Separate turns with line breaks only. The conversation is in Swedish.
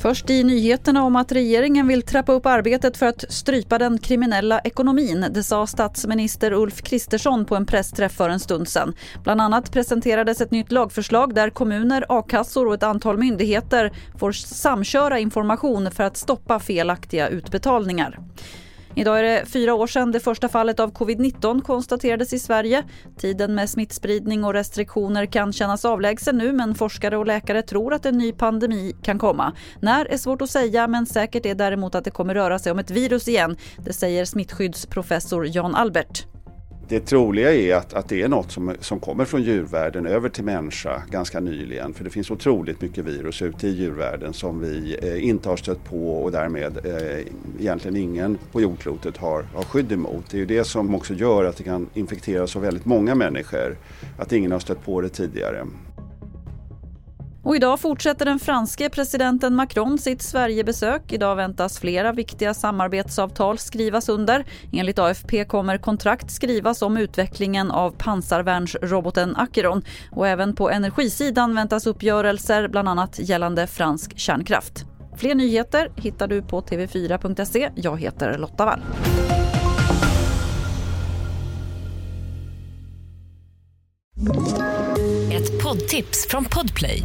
Först i nyheterna om att regeringen vill trappa upp arbetet för att strypa den kriminella ekonomin. Det sa statsminister Ulf Kristersson på en pressträff för en stund sedan. Bland annat presenterades ett nytt lagförslag där kommuner, a-kassor och ett antal myndigheter får samköra information för att stoppa felaktiga utbetalningar. Idag är det fyra år sedan det första fallet av covid-19 konstaterades i Sverige. Tiden med smittspridning och restriktioner kan kännas avlägsen nu men forskare och läkare tror att en ny pandemi kan komma. När är svårt att säga men säkert är däremot att det kommer röra sig om ett virus igen. Det säger smittskyddsprofessor Jan Albert.
Det troliga är att, att det är något som, som kommer från djurvärlden över till människa ganska nyligen. För det finns otroligt mycket virus ute i djurvärlden som vi eh, inte har stött på och därmed eh, egentligen ingen på jordklotet har, har skydd emot. Det är ju det som också gör att det kan infektera så väldigt många människor. Att ingen har stött på det tidigare.
Och idag fortsätter den franske presidenten Macron sitt Sverigebesök. Idag väntas flera viktiga samarbetsavtal skrivas under. Enligt AFP kommer kontrakt skrivas om utvecklingen av pansarvärnsroboten Acheron. Och även på energisidan väntas uppgörelser, bland annat gällande fransk kärnkraft. Fler nyheter hittar du på tv4.se. Jag heter Lotta Wall.
Ett poddtips från Podplay.